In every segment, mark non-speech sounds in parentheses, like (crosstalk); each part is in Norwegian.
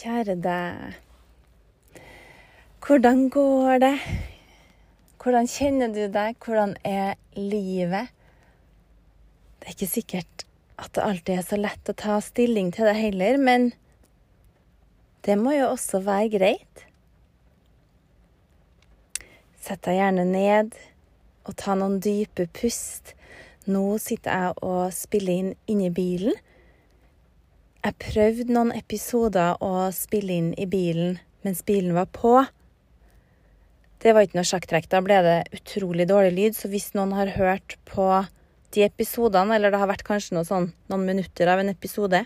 Kjære deg. Hvordan går det? Hvordan kjenner du deg? Hvordan er livet? Det er ikke sikkert at det alltid er så lett å ta stilling til det heller, men det må jo også være greit. Sett deg gjerne ned og ta noen dype pust. Nå sitter jeg og spiller inn inni bilen. Jeg prøvde noen episoder å spille inn i bilen mens bilen var på. Det var ikke noe sjakktrekk. Da ble det utrolig dårlig lyd. Så hvis noen har hørt på de episodene, eller det har vært kanskje noe sånn, noen minutter av en episode,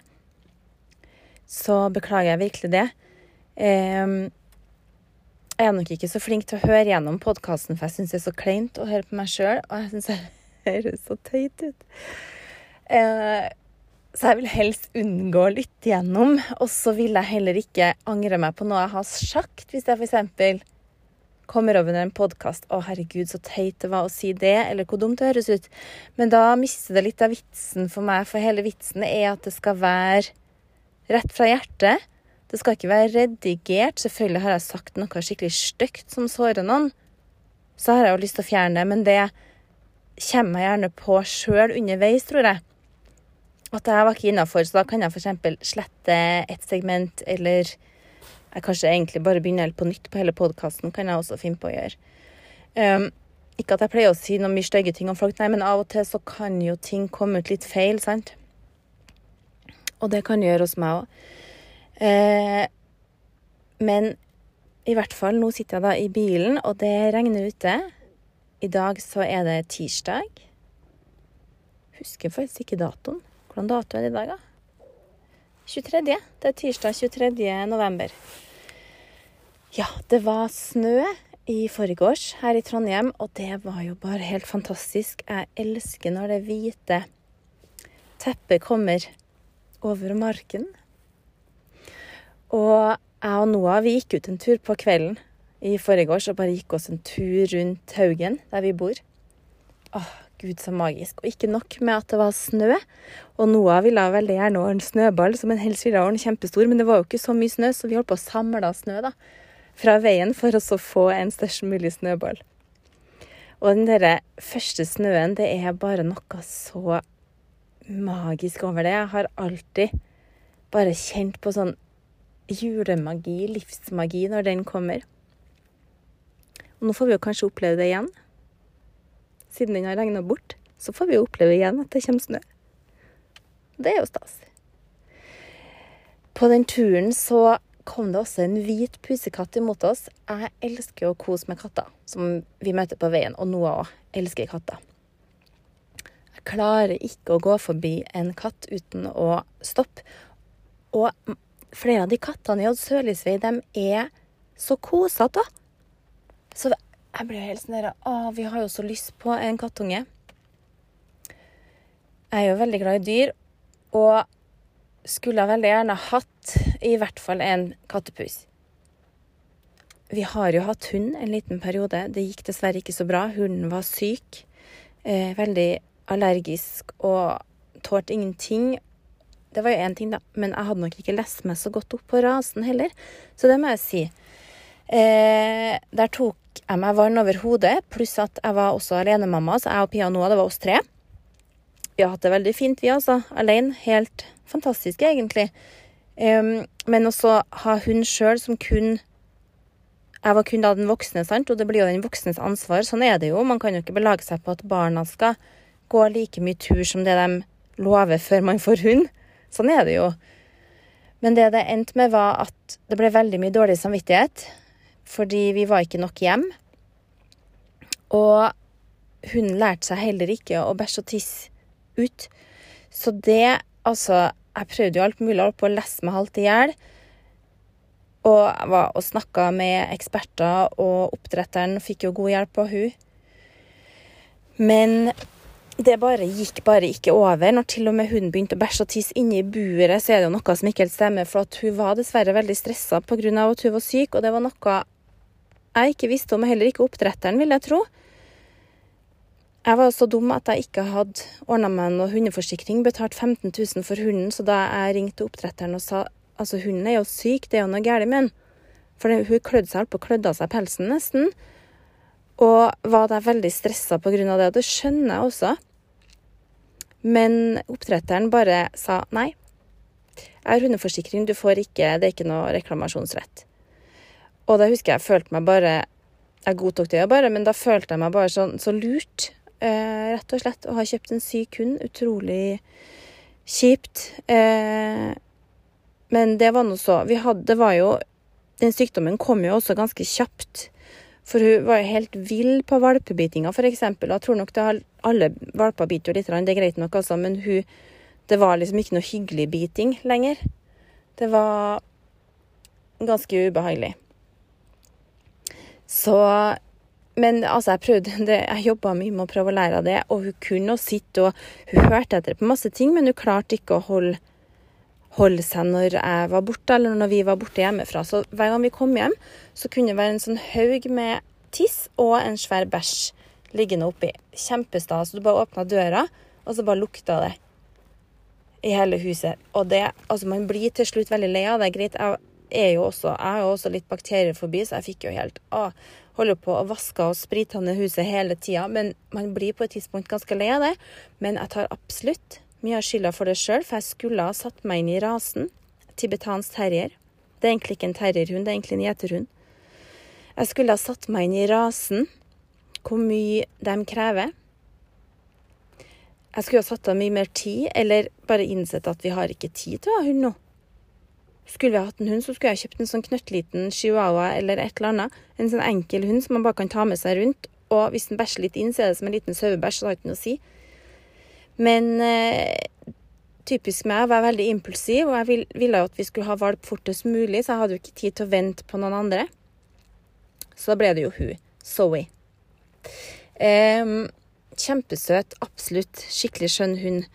så beklager jeg virkelig det. Um, jeg er nok ikke så flink til å høre gjennom podkasten, for jeg syns det er så kleint å høre på meg sjøl, og jeg syns jeg (laughs) høres så tøyt ut. Uh, så jeg vil helst unngå å lytte gjennom. Og så vil jeg heller ikke angre meg på noe jeg har sagt, hvis jeg f.eks. kommer over en podkast 'Å, herregud, så teit det var å si det', eller hvor dumt det høres ut. Men da mister det litt av vitsen for meg, for hele vitsen er at det skal være rett fra hjertet. Det skal ikke være redigert. Selvfølgelig har jeg sagt noe skikkelig stygt som sårer noen. Så har jeg jo lyst til å fjerne det, men det kommer jeg gjerne på sjøl underveis, tror jeg at jeg var ikke innafor, så da kan jeg f.eks. slette et segment, eller jeg kanskje egentlig bare begynner på nytt på hele podkasten, kan jeg også finne på å gjøre. Um, ikke at jeg pleier å si noe mye stygge ting om folk, nei, men av og til så kan jo ting komme ut litt feil, sant? Og det kan gjøre hos meg òg. Eh, men i hvert fall, nå sitter jeg da i bilen, og det regner ute. I dag så er det tirsdag. Husker faktisk ikke datoen. Hvordan dato er det i dag, da? 23. Det er tirsdag 23. november. Ja, det var snø i forgårs her i Trondheim, og det var jo bare helt fantastisk. Jeg elsker når det hvite teppet kommer over marken. Og jeg og Noah vi gikk ut en tur på kvelden i forgårs og bare gikk oss en tur rundt Haugen, der vi bor. Åh, Gud, så magisk. Og ikke nok med at det var snø. Og Noah ville veldig gjerne ordne snøball, som en helst ville ordne kjempestor, men det var jo ikke så mye snø, så vi holdt på å samle snø da, fra veien for å få en størst mulig snøball. Og den derre første snøen, det er bare noe så magisk over det. Jeg har alltid bare kjent på sånn julemagi, livsmagi, når den kommer. Og nå får vi jo kanskje oppleve det igjen siden den har regna bort, så får vi oppleve igjen at det kommer snø. Det er jo stas. På den turen så kom det også en hvit pusekatt imot oss. Jeg elsker å kose med katter, som vi møter på veien, og Noah òg elsker katter. Jeg klarer ikke å gå forbi en katt uten å stoppe. Og flere av de kattene i Odd Sørlisvei, de er så kosete. Så jeg blir helt sånn der Å, vi har jo så lyst på en kattunge. Jeg er jo veldig glad i dyr, og skulle veldig gjerne hatt i hvert fall en kattepus. Vi har jo hatt hund en liten periode. Det gikk dessverre ikke så bra. Hunden var syk. Eh, veldig allergisk og tålte ingenting. Det var jo én ting, da, men jeg hadde nok ikke lest meg så godt opp på rasen heller. Så det må jeg si. Eh, der tok jeg meg vann over hodet, pluss at jeg var også alenemamma, så jeg og Pia nå, det var oss tre. Vi har hatt det veldig fint, vi altså. Alene. Helt fantastisk, egentlig. Um, men også ha hun sjøl som kun Jeg var kun da den voksne, sant, og det blir jo den voksnes ansvar. Sånn er det jo. Man kan jo ikke belage seg på at barna skal gå like mye tur som det de lover før man får hund. Sånn er det jo. Men det det endte med, var at det ble veldig mye dårlig samvittighet fordi vi var ikke nok hjem. Og hun lærte seg heller ikke å bæsje og tisse ut. Så det Altså, jeg prøvde jo alt mulig, holdt på å lese meg halvt i hjel. Og jeg og snakka med eksperter, og oppdretteren fikk jo god hjelp av hun. Men det bare gikk bare ikke over. Når til og med hun begynte å bæsje og tisse inne i buret, så er det jo noe som ikke helt stemmer. For hun var dessverre veldig stressa pga. at hun var syk, og det var noe jeg ikke visste om, heller ikke oppdretteren, vil jeg tro. Jeg var så dum at jeg ikke hadde ordna meg noe hundeforsikring, betalt 15 000 for hunden, så da jeg ringte oppdretteren og sa Altså, hunden er jo syk, det er jo noe galt med den. For hun klødde seg opp og klødde av seg pelsen nesten. Og var da veldig stressa pga. det, og det skjønner jeg også. Men oppdretteren bare sa nei. Jeg har hundeforsikring, du får ikke, det er ikke noe reklamasjonsrett. Og da husker jeg jeg følte meg bare Jeg godtok det bare, men da følte jeg meg bare sånn så lurt, eh, rett og slett. Å ha kjøpt en syk hund. Utrolig kjipt. Eh, men det var nå så. Vi hadde, var jo Den sykdommen kom jo også ganske kjapt. For hun var jo helt vill på valpebitinga, f.eks. Jeg tror nok det har, alle valper biter jo litt, det er greit nok, altså, men hun Det var liksom ikke noe hyggelig biting lenger. Det var ganske ubehagelig. Så Men altså, jeg prøvde (laughs) det, jeg jobba mye med å prøve å lære av det, og hun kunne sitte og Hun hørte etter på masse ting, men hun klarte ikke å holde, holde seg når jeg var borte, eller når vi var borte hjemmefra. Så hver gang vi kom hjem, så kunne det være en sånn haug med tiss og en svær bæsj liggende oppi. Kjempestas. Du bare åpna døra, og så bare lukta det i hele huset. Og det Altså, man blir til slutt veldig lei av det. Greit, jeg er jo også, jeg har jo også litt bakteriefobi, så jeg fikk jo helt å, Holder på å vaske og sprite ned huset hele tida. Men man blir på et tidspunkt ganske lei av det. Men jeg tar absolutt mye av skylda for det sjøl, for jeg skulle ha satt meg inn i rasen. Tibetansk terrier. Det er egentlig ikke en terrierhund, det er egentlig en gjeterhund. Jeg skulle ha satt meg inn i rasen, hvor mye de krever. Jeg skulle ha satt av mye mer tid, eller bare innsett at vi har ikke tid til å ha hund nå. Skulle vi hatt en hund, så skulle jeg kjøpt en sånn knøttliten chihuahua eller et eller annet. En sånn enkel hund som man bare kan ta med seg rundt. Og hvis den bæsjer litt inn, så er det som en liten sauebæsj, så det har ikke noe å si. Men eh, typisk meg var jeg veldig impulsiv, og jeg ville jo at vi skulle ha valp fortest mulig, så jeg hadde jo ikke tid til å vente på noen andre. Så da ble det jo hun. Zoe. Eh, kjempesøt, absolutt. Skikkelig skjønn hund.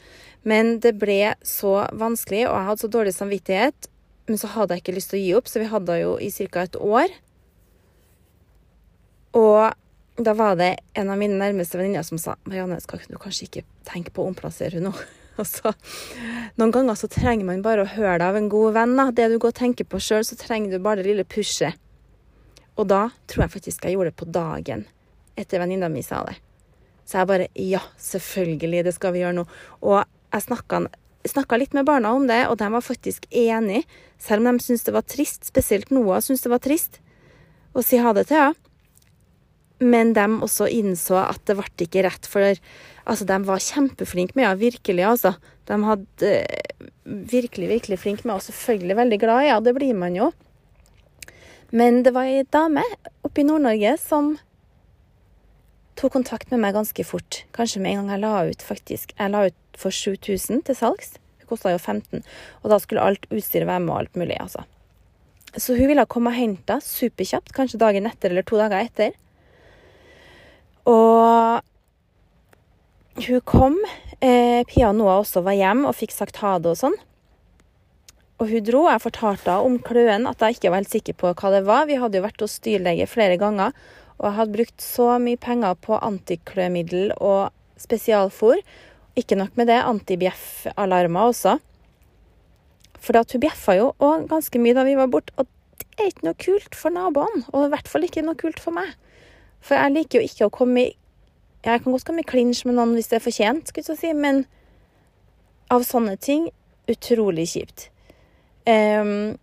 Men det ble så vanskelig, og jeg hadde så dårlig samvittighet men så hadde jeg ikke lyst til å gi opp, så vi hadde henne jo i ca. et år. Og da var det en av mine nærmeste venninner som sa Marianne, skal du kanskje ikke tenke på å omplassere henne nå? (laughs) Altså, Noen ganger så trenger man bare å høre det av en god venn. Da. Det du går og tenker på sjøl, så trenger du bare det lille pushet. Og da tror jeg faktisk jeg gjorde det på dagen etter venninna mi sa det. Så jeg bare Ja, selvfølgelig, det skal vi gjøre nå. Og jeg snakka snakka litt med barna om det, og de var faktisk enig, selv om de syntes det var trist. Spesielt Noah syntes det var trist å si ha det til henne. Men de også innså at det ble ikke rett, for altså, de var kjempeflinke med henne, virkelig, altså. De hadde virkelig, virkelig flinke med henne, og selvfølgelig veldig glad i ja, henne, det blir man jo. Men det var ei dame oppe i Nord-Norge som tok kontakt med meg ganske fort. Kanskje med en gang jeg la ut, faktisk. Jeg la ut for 7000 til salgs. Det kosta jo 15. Og da skulle alt utstyret være med og alt mulig, altså. Så hun ville komme og hente superkjapt, kanskje dagen etter eller to dager etter. Og hun kom. Eh, Pia og Noah også var hjemme og fikk sagt ha det og sånn. Og hun dro. Jeg fortalte henne om kløen, at jeg ikke var helt sikker på hva det var. Vi hadde jo vært hos dyrlege flere ganger og jeg hadde brukt så mye penger på antiklømiddel og spesialfôr. Ikke nok med det, antibjeffalarmer også. For at hun bjeffa jo òg ganske mye da vi var borte. Og det er ikke noe kult for naboene, og i hvert fall ikke noe kult for meg. For jeg liker jo ikke å komme i Jeg kan godt komme i klinsj med noen hvis det er fortjent, skulle jeg si, men av sånne ting utrolig kjipt. Um,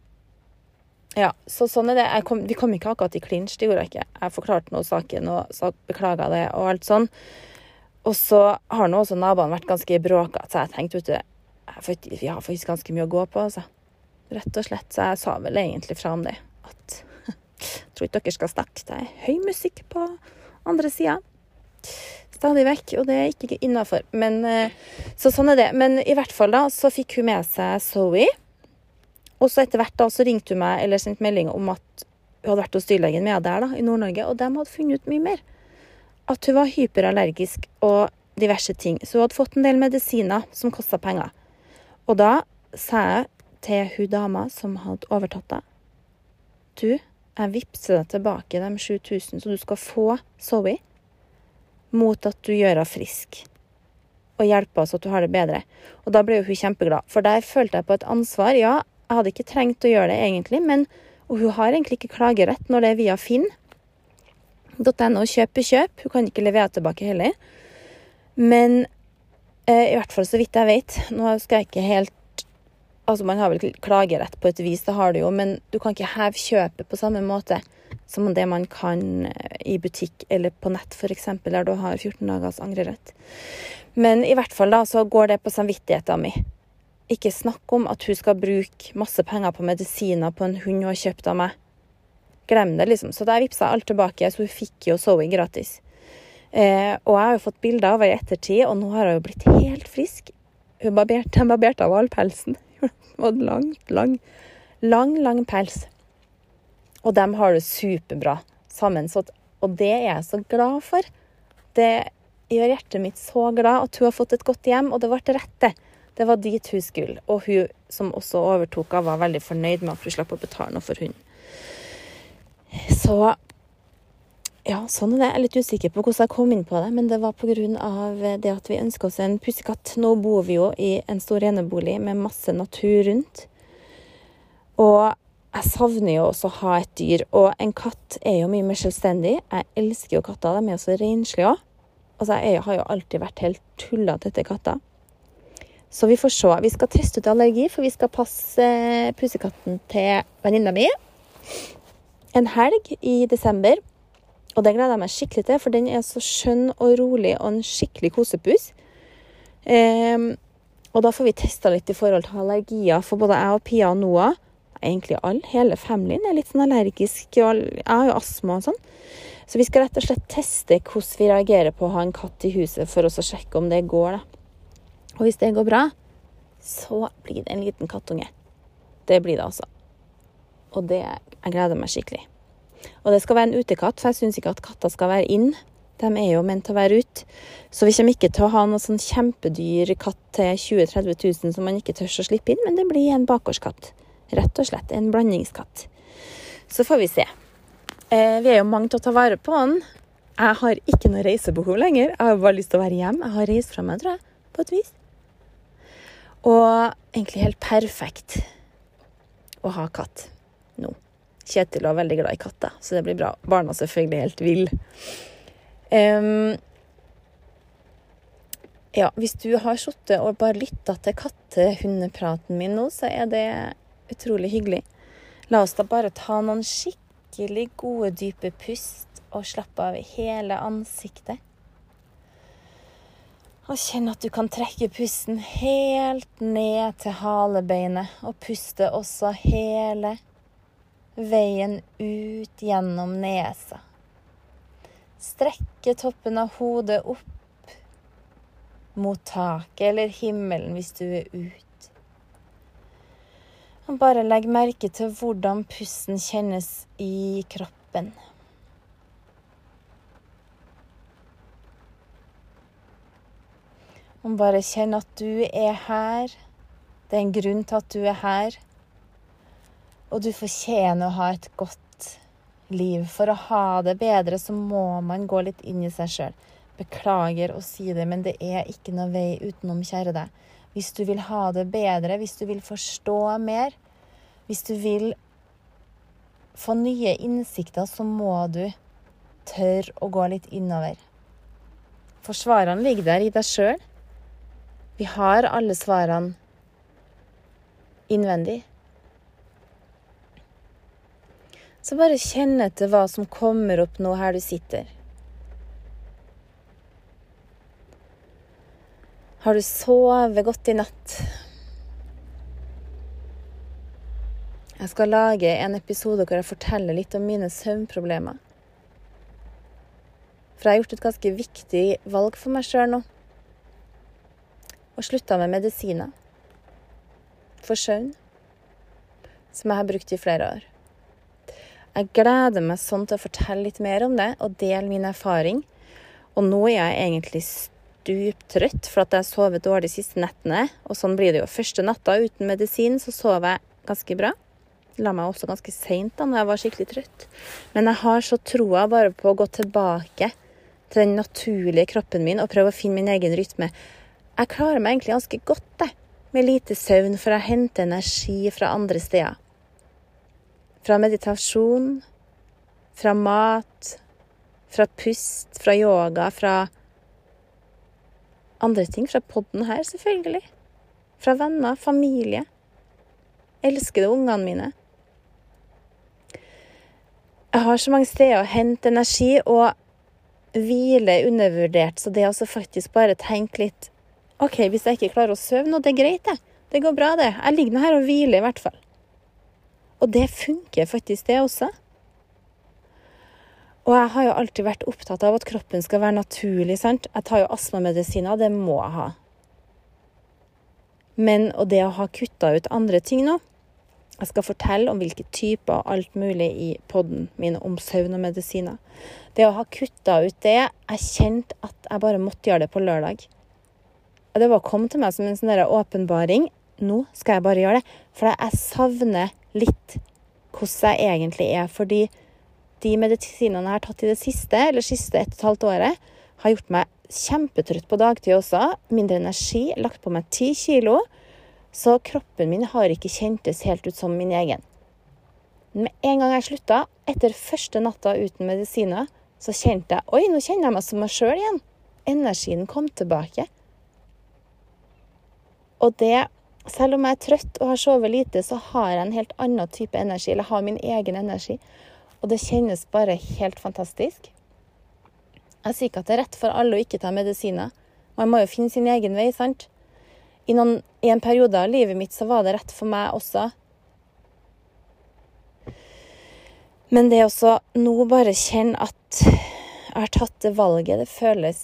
ja, så sånn er det. Kom, vi kom ikke akkurat i klinsj, det gjorde jeg ikke. Jeg forklarte nå saken og beklaga det og alt sånn. Og så har nå også naboene vært ganske bråkete, så jeg tenkte, vet du Vi har faktisk ganske mye å gå på, altså. Rett og slett. Så jeg sa vel egentlig fra om det. At jeg (laughs) tror ikke dere skal snakke. Det er høy musikk på andre sida. Stadig vekk, og det er ikke innafor. Eh, Så sånn er det. Men i hvert fall, da, så fikk hun med seg Zoe. Og så etter hvert da, så ringte hun meg eller sendte melding om at hun hadde vært hos dyrlegen med der da, i Nord-Norge, og de hadde funnet ut mye mer. At hun var hyperallergisk og diverse ting. Så hun hadde fått en del medisiner som kosta penger. Og da sa jeg til hun dama som hadde overtatt deg Du, jeg vippser deg tilbake de 7000, så du skal få Zoe mot at du gjør henne frisk og hjelpe oss at du har det bedre. Og da ble jo hun kjempeglad, for der følte jeg på et ansvar. Ja, Jeg hadde ikke trengt å gjøre det egentlig, men hun har egentlig ikke klagerett når det er via finn.no kjøp kjøp. Hun kan ikke levere tilbake heller. Men eh, i hvert fall så vidt jeg vet Nå skal jeg ikke helt Altså, man har vel klagerett på et vis, det har du jo, men du kan ikke heve kjøpet på samme måte som det man kan eh, i butikk eller på nett, f.eks., der du har 14 dagers angrerett. Men i hvert fall da, så går det på samvittigheten min. Ikke snakk om at hun skal bruke masse penger på medisiner på en hund hun har kjøpt av meg. Glem det, liksom. Så da vippsa alt tilbake, så hun fikk jo Zoe gratis. Eh, og jeg har jo fått bilder av henne i ettertid, og nå har hun jo blitt helt frisk. Hun barberte, barberte av hvalpelsen. og (laughs) langt, lang, lang, lang pels. Og de har det superbra sammensatt. Og det er jeg så glad for. Det gjør hjertet mitt så glad at hun har fått et godt hjem, og det ble rett, det. Det var dit hun skulle. Og hun som også overtok henne, var veldig fornøyd med at hun slapp å betale noe for hunden. Så ja, sånn er det. Jeg er litt usikker på hvordan jeg kom inn på det, men det var pga. det at vi ønska oss en pussekatt. Nå bor vi jo i en stor enebolig med masse natur rundt. Og jeg savner jo også å ha et dyr. Og en katt er jo mye mer selvstendig. Jeg elsker jo katter. De er jo så renslige òg. Altså, jeg har jo alltid vært helt tullete etter katter. Så vi får se. Vi skal teste ut allergi, for vi skal passe eh, pussekatten til venninna mi en helg i desember. Og det gleder jeg meg skikkelig til, for den er så skjønn og rolig og en skikkelig kosepus. Um, og da får vi testa litt i forhold til allergier, for både jeg og Pia og Noah, egentlig alle, hele familien, er litt sånn allergisk. Jeg har jo astma og sånn. Så vi skal rett og slett teste hvordan vi reagerer på å ha en katt i huset, for oss å sjekke om det går, da. Og hvis det går bra, så blir det en liten kattunge. Det blir det altså. Og det Jeg gleder meg skikkelig. Og det skal være en utekatt, for jeg syns ikke at katter skal være inn. De er jo ment til å være ute. Så vi kommer ikke til å ha noen sånn kjempedyr katt til 20 000-30 000 som man ikke tør å slippe inn, men det blir en bakgårdskatt. Rett og slett en blandingskatt. Så får vi se. Eh, vi er jo mange til å ta vare på den. Jeg har ikke noe reisebehov lenger. Jeg har bare lyst til å være hjemme. Jeg har reist fra meg, tror jeg, på et vis. Og egentlig helt perfekt å ha katt. Kjetil var veldig glad i katter, så det blir bra. Barna er selvfølgelig helt ville. Um, ja, hvis du har sittet og bare lytta til kattehundepraten min nå, så er det utrolig hyggelig. La oss da bare ta noen skikkelig gode, dype pust og slappe av hele ansiktet. Og kjenn at du kan trekke pusten helt ned til halebeinet, og puste også hele veien ut gjennom nesa. Strekke toppen av hodet opp mot taket eller himmelen hvis du er ute. Og bare legg merke til hvordan pusten kjennes i kroppen. Og bare kjenn at du er her. Det er en grunn til at du er her. Og du fortjener å ha et godt liv. For å ha det bedre så må man gå litt inn i seg sjøl. Beklager å si det, men det er ikke noe vei utenom, kjære deg. Hvis du vil ha det bedre, hvis du vil forstå mer, hvis du vil få nye innsikter, så må du tørre å gå litt innover. For svarene ligger der i deg sjøl. Vi har alle svarene innvendig. Så bare kjenn etter hva som kommer opp nå her du sitter. Har du sovet godt i natt? Jeg skal lage en episode hvor jeg forteller litt om mine søvnproblemer. For jeg har gjort et ganske viktig valg for meg sjøl nå og slutta med medisiner for søvn, som jeg har brukt i flere år. Jeg gleder meg sånn til å fortelle litt mer om det og dele min erfaring. Og nå er jeg egentlig stuptrøtt for at jeg har sovet dårlig de siste nettene. Og sånn blir det jo. Første natta uten medisin så sov jeg ganske bra. La meg også ganske seint da når jeg var skikkelig trøtt. Men jeg har så troa bare på å gå tilbake til den naturlige kroppen min og prøve å finne min egen rytme. Jeg klarer meg egentlig ganske godt, det, med lite søvn for jeg henter energi fra andre steder. Fra meditasjon, fra mat, fra pust, fra yoga, fra andre ting. Fra podden her, selvfølgelig. Fra venner, familie. Elskede ungene mine. Jeg har så mange steder å hente energi, og hvile er undervurdert. Så det å faktisk bare tenke litt OK, hvis jeg ikke klarer å sove nå, det er greit, det. Det går bra, det. Jeg ligger nå her og hviler, i hvert fall. Og det funker faktisk, det også. Og jeg har jo alltid vært opptatt av at kroppen skal være naturlig, sant. Jeg tar jo astmamedisiner, det må jeg ha. Men og det å ha kutta ut andre ting nå Jeg skal fortelle om hvilke typer og alt mulig i poden min om søvn og medisiner. Det å ha kutta ut det Jeg kjente at jeg bare måtte gjøre det på lørdag. Det var kom til meg som en sånn åpenbaring. Nå skal jeg bare gjøre det. For jeg savner litt hvordan jeg egentlig er. Fordi de medisinene jeg har tatt i det siste, eller siste ett og et halvt året, har gjort meg kjempetrøtt på dagtid også. Mindre energi. Lagt på meg ti kilo. Så kroppen min har ikke kjentes helt ut som min egen. Med en gang jeg slutta, etter første natta uten medisiner, så kjente jeg Oi, nå kjenner jeg meg som meg sjøl igjen. Energien kom tilbake. Og det Selv om jeg er trøtt og har sovet lite, så har jeg en helt annen type energi. Eller har min egen energi. Og det kjennes bare helt fantastisk. Jeg sier ikke at det er rett for alle å ikke ta medisiner. Man må jo finne sin egen vei, sant? I, noen, I, en periode av livet mitt så var det rett for meg også. Men det også nå bare kjenne at jeg har tatt det valget, det føles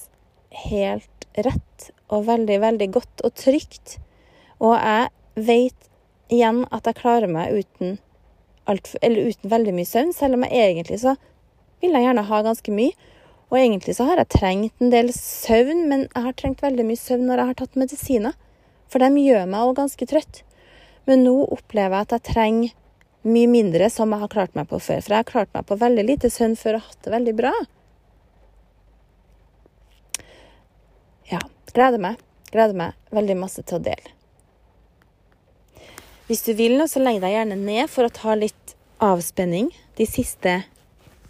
helt rett og veldig, veldig godt og trygt. Og jeg vet igjen at jeg klarer meg uten, alt, uten veldig mye søvn, selv om jeg egentlig så vil jeg gjerne ha ganske mye. Og egentlig så har jeg trengt en del søvn, men jeg har trengt veldig mye søvn når jeg har tatt medisiner. For de gjør meg òg ganske trøtt. Men nå opplever jeg at jeg trenger mye mindre som jeg har klart meg på før. For jeg har klart meg på veldig lite søvn før og hatt det veldig bra. Ja, gleder meg. Gleder meg veldig masse til å dele. Hvis du vil nå, så legg deg gjerne ned for å ta litt avspenning de siste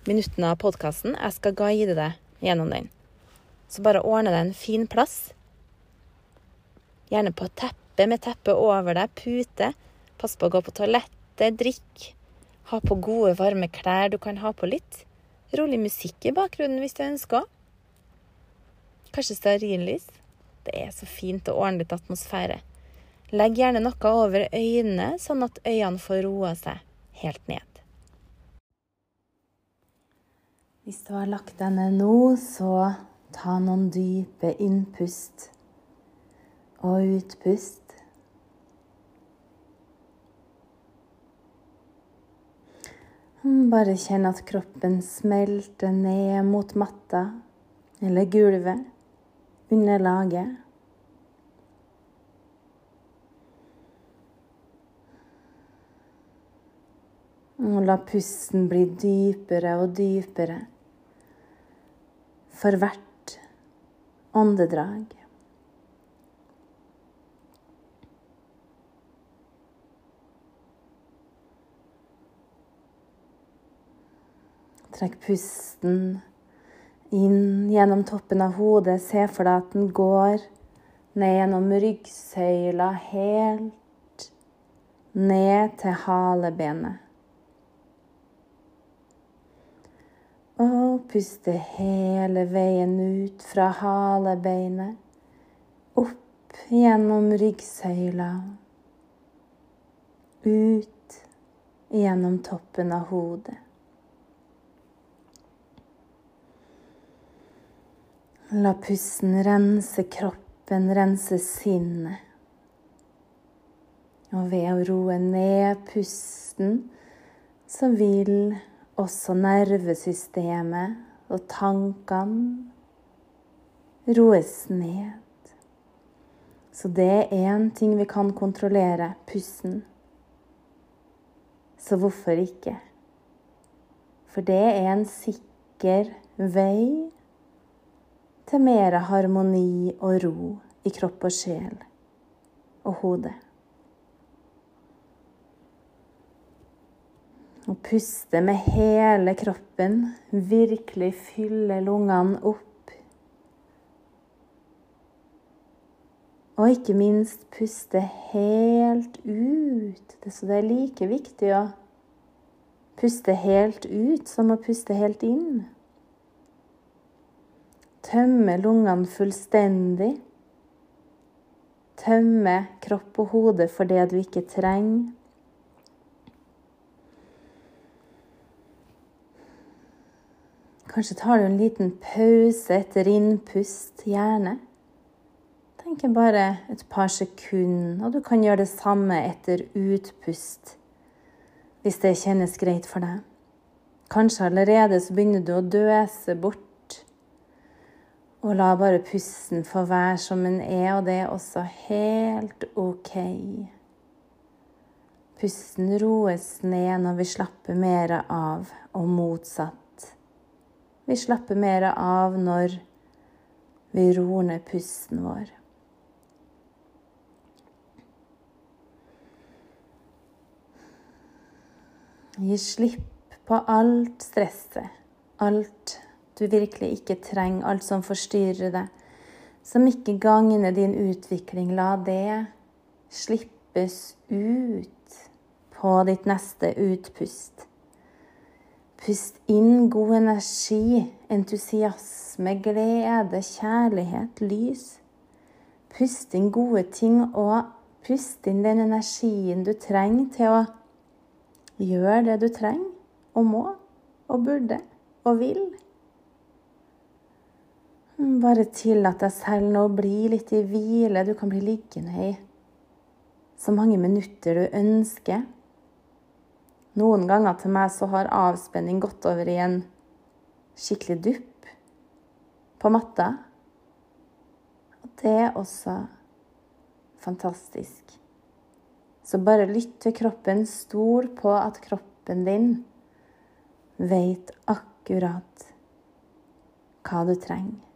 minuttene av podkasten. Jeg skal guide deg gjennom den. Så bare ordne deg en fin plass. Gjerne på teppet, med teppet over deg, pute. Pass på å gå på toalettet, drikk. Ha på gode, varme klær. Du kan ha på litt rolig musikk i bakgrunnen hvis du ønsker. Kanskje stearinlys. Det er så fint å ordne litt atmosfære. Legg gjerne noe over øynene, sånn at øynene får roa seg helt ned. Hvis du har lagt deg ned nå, så ta noen dype innpust og utpust. Bare kjenn at kroppen smelter ned mot matta eller gulvet, under La pusten bli dypere og dypere for hvert åndedrag. Trekk pusten inn gjennom toppen av hodet. Se for deg at den går ned gjennom ryggsøyla helt ned til halebenet. Og puste hele veien ut fra halebeinet, opp gjennom ryggsøyla, ut gjennom toppen av hodet. La pusten rense kroppen, rense sinnet. Og ved å roe ned pusten, så vil også nervesystemet og tankene roes ned. Så det er én ting vi kan kontrollere pusten. Så hvorfor ikke? For det er en sikker vei til mer harmoni og ro i kropp og sjel. og hodet. Og puste med hele kroppen. Virkelig fylle lungene opp. Og ikke minst puste helt ut. Så det er like viktig å puste helt ut som å puste helt inn. Tømme lungene fullstendig. Tømme kropp og hode for det du ikke trenger. Kanskje tar du en liten pause etter innpust, gjerne. Tenk bare et par sekunder, og du kan gjøre det samme etter utpust hvis det kjennes greit for deg. Kanskje allerede så begynner du å døse bort. Og la bare pusten få være som den er, og det er også helt OK. Pusten roes ned når vi slapper mer av, og motsatt. Vi slapper mer av når vi roer ned pusten vår. Gi slipp på alt stresset, alt du virkelig ikke trenger, alt som forstyrrer deg, som ikke gagner din utvikling. La det slippes ut på ditt neste utpust. Pust inn god energi, entusiasme, glede, kjærlighet, lys. Pust inn gode ting, og pust inn den energien du trenger til å gjøre det du trenger, og må, og burde, og vil. Bare tillat deg selv nå å bli litt i hvile. Du kan bli liggende i så mange minutter du ønsker. Noen ganger til meg så har avspenning gått over i en skikkelig dupp på matta. Og det er også fantastisk. Så bare lytt til kroppen. Stol på at kroppen din veit akkurat hva du trenger.